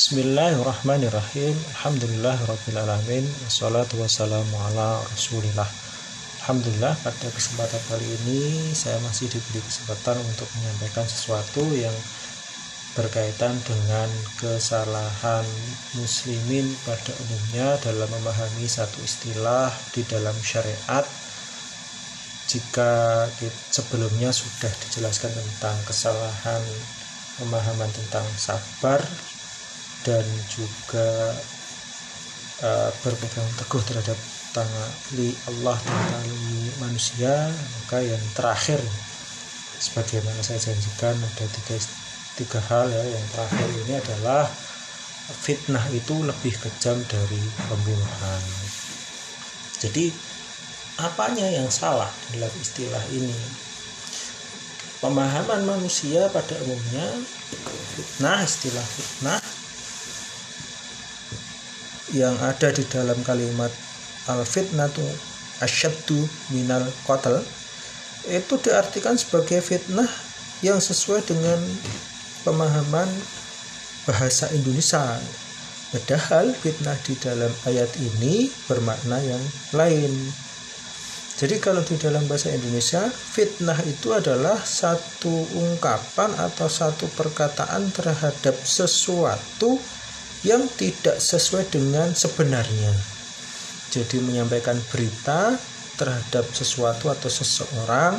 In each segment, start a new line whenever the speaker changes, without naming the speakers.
Bismillahirrahmanirrahim. Alhamdulillahirrahmanirrahim Wassalatu wassalamu ala rasulillah. Alhamdulillah pada kesempatan kali ini saya masih diberi kesempatan untuk menyampaikan sesuatu yang berkaitan dengan kesalahan muslimin pada umumnya dalam memahami satu istilah di dalam syariat. Jika sebelumnya sudah dijelaskan tentang kesalahan pemahaman tentang sabar dan juga uh, berpegang teguh terhadap tali Allah dan tali manusia. Maka yang terakhir sebagaimana saya janjikan ada tiga tiga hal ya. Yang terakhir ini adalah fitnah itu lebih kejam dari pembunuhan. Jadi apanya yang salah dalam istilah ini? Pemahaman manusia pada umumnya fitnah istilah fitnah yang ada di dalam kalimat al fitnatu asyaddu minal qatl itu diartikan sebagai fitnah yang sesuai dengan pemahaman bahasa Indonesia. Padahal fitnah di dalam ayat ini bermakna yang lain. Jadi kalau di dalam bahasa Indonesia, fitnah itu adalah satu ungkapan atau satu perkataan terhadap sesuatu yang tidak sesuai dengan sebenarnya. Jadi menyampaikan berita terhadap sesuatu atau seseorang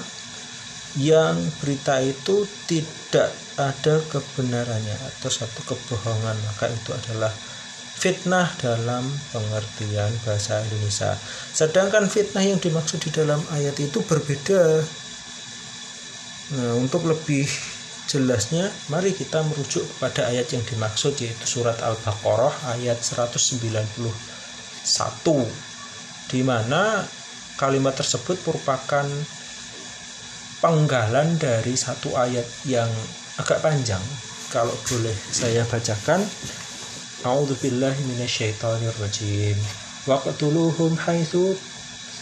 yang berita itu tidak ada kebenarannya atau satu kebohongan, maka itu adalah fitnah dalam pengertian bahasa Indonesia. Sedangkan fitnah yang dimaksud di dalam ayat itu berbeda. Nah, untuk lebih jelasnya, mari kita merujuk kepada ayat yang dimaksud yaitu surat Al-Baqarah ayat 191 di mana kalimat tersebut merupakan penggalan dari satu ayat yang agak panjang. Kalau boleh saya bacakan A'udzu billahi minasyaitonir rajim. Waqtuluhum haitsu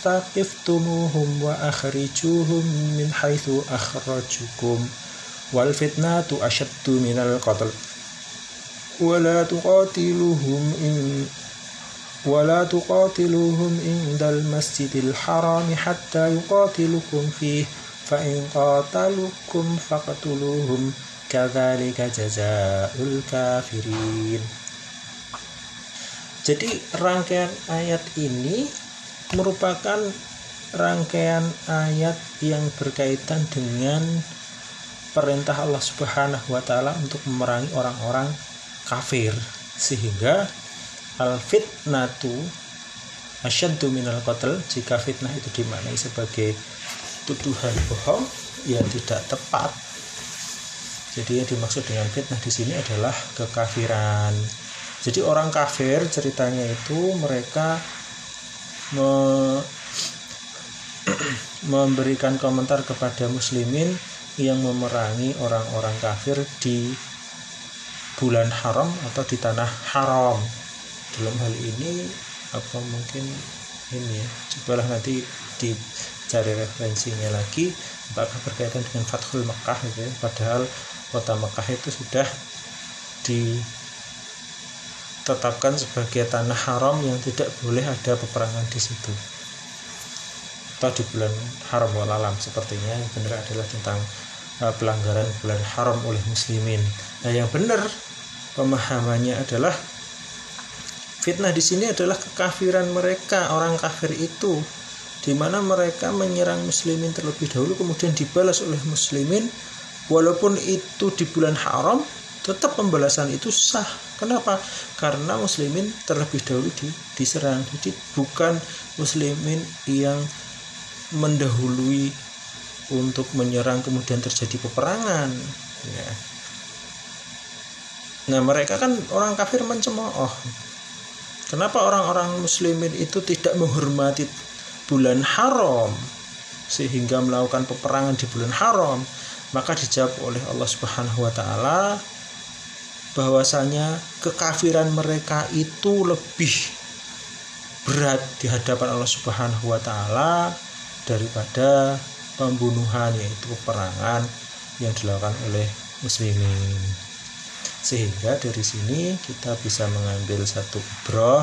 taqiftumuhum wa akhrijuhum min haitsu akhrajukum Wal fitnatu ashaddu minal qatl. ولا تقاتلوهم إن ولا تقاتلوهم عند المسجد الحرام حتى يقاتلوكم فيه فإن قاتلوكم فاقتلوهم كذلك جزاء الكافرين Jadi rangkaian ayat ini merupakan rangkaian ayat yang berkaitan dengan perintah Allah Subhanahu wa taala untuk memerangi orang-orang kafir sehingga al fitnatu asyaddu minal qatl jika fitnah itu dimaknai sebagai tuduhan bohong ya tidak tepat. Jadi yang dimaksud dengan fitnah di sini adalah kekafiran. Jadi orang kafir ceritanya itu mereka me memberikan komentar kepada muslimin yang memerangi orang-orang kafir di bulan haram atau di tanah haram. Dalam hal ini apa mungkin ini ya cobalah nanti dicari referensinya lagi apakah berkaitan dengan Fathul Mekah gitu ya. Padahal kota Mekah itu sudah di ditetapkan sebagai tanah haram yang tidak boleh ada peperangan di situ atau di bulan haram walalam sepertinya yang benar adalah tentang uh, pelanggaran bulan haram oleh muslimin nah yang benar pemahamannya adalah fitnah di sini adalah kekafiran mereka orang kafir itu di mana mereka menyerang muslimin terlebih dahulu kemudian dibalas oleh muslimin walaupun itu di bulan haram tetap pembalasan itu sah. Kenapa? Karena muslimin terlebih dahulu di, diserang. Jadi bukan muslimin yang mendahului untuk menyerang kemudian terjadi peperangan. Ya. Nah mereka kan orang kafir mencemooh. Kenapa orang-orang muslimin itu tidak menghormati bulan haram sehingga melakukan peperangan di bulan haram? Maka dijawab oleh Allah Subhanahu wa taala bahwasanya kekafiran mereka itu lebih berat di hadapan Allah Subhanahu wa taala daripada pembunuhan yaitu peperangan yang dilakukan oleh muslimin. sehingga dari sini kita bisa mengambil satu broh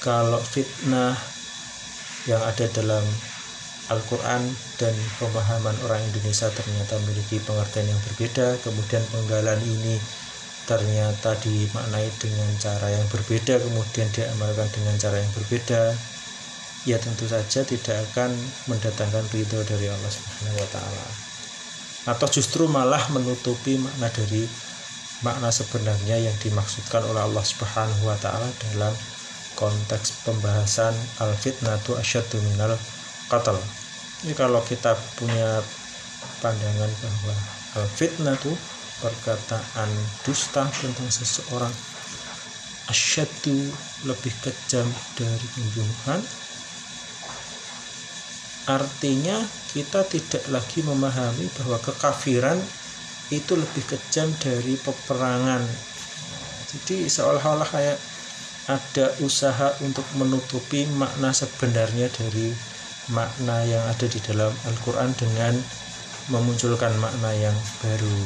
kalau fitnah yang ada dalam Al-Quran dan pemahaman orang Indonesia ternyata memiliki pengertian yang berbeda kemudian penggalan ini ternyata dimaknai dengan cara yang berbeda kemudian diamalkan dengan cara yang berbeda ya tentu saja tidak akan mendatangkan ridho dari Allah Subhanahu wa taala atau justru malah menutupi makna dari makna sebenarnya yang dimaksudkan oleh Allah Subhanahu wa taala dalam konteks pembahasan al fitnatu asyaddu minal qatl. Ini kalau kita punya pandangan bahwa al fitnatu perkataan dusta tentang seseorang asyaddu lebih kejam dari pembunuhan artinya kita tidak lagi memahami bahwa kekafiran itu lebih kejam dari peperangan. Jadi seolah-olah kayak ada usaha untuk menutupi makna sebenarnya dari makna yang ada di dalam Al-Quran dengan memunculkan makna yang baru.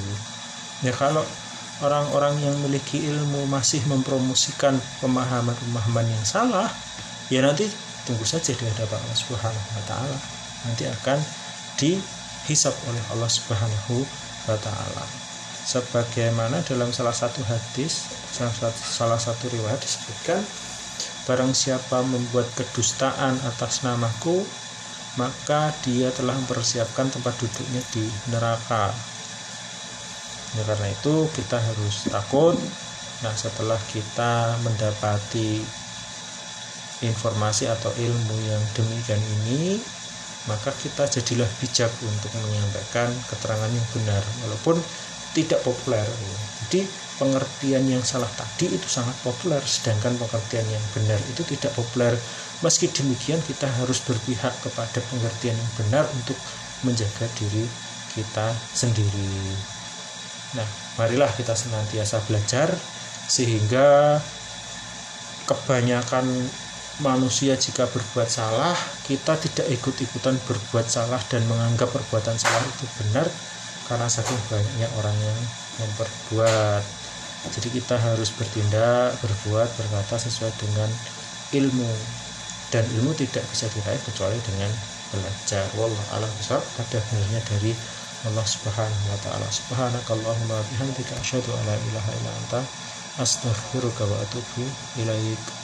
Ya kalau orang-orang yang memiliki ilmu masih mempromosikan pemahaman-pemahaman yang salah ya nanti tunggu saja di hadapan Allah Subhanahu wa taala nanti akan dihisap oleh Allah Subhanahu wa taala. Sebagaimana dalam salah satu hadis, salah satu, salah satu riwayat disebutkan barang siapa membuat kedustaan atas namaku maka dia telah mempersiapkan tempat duduknya di neraka. Ya, karena itu kita harus takut. Nah, setelah kita mendapati informasi atau ilmu yang demikian ini, maka kita jadilah bijak untuk menyampaikan keterangan yang benar walaupun tidak populer. Jadi pengertian yang salah tadi itu sangat populer sedangkan pengertian yang benar itu tidak populer. Meski demikian kita harus berpihak kepada pengertian yang benar untuk menjaga diri kita sendiri. Nah marilah kita senantiasa belajar sehingga kebanyakan manusia jika berbuat salah kita tidak ikut-ikutan berbuat salah dan menganggap perbuatan salah itu benar karena saking banyaknya orang yang memperbuat. Jadi kita harus bertindak berbuat berkata sesuai dengan ilmu. Dan ilmu tidak bisa diraih kecuali dengan belajar. Wallah alam besar pada benarnya dari Allah subhanahu wa ta'ala. Subhanakallahumma bihamdika asyhadu an la ilaha illa anta astaghfiruka wa atubu ilaik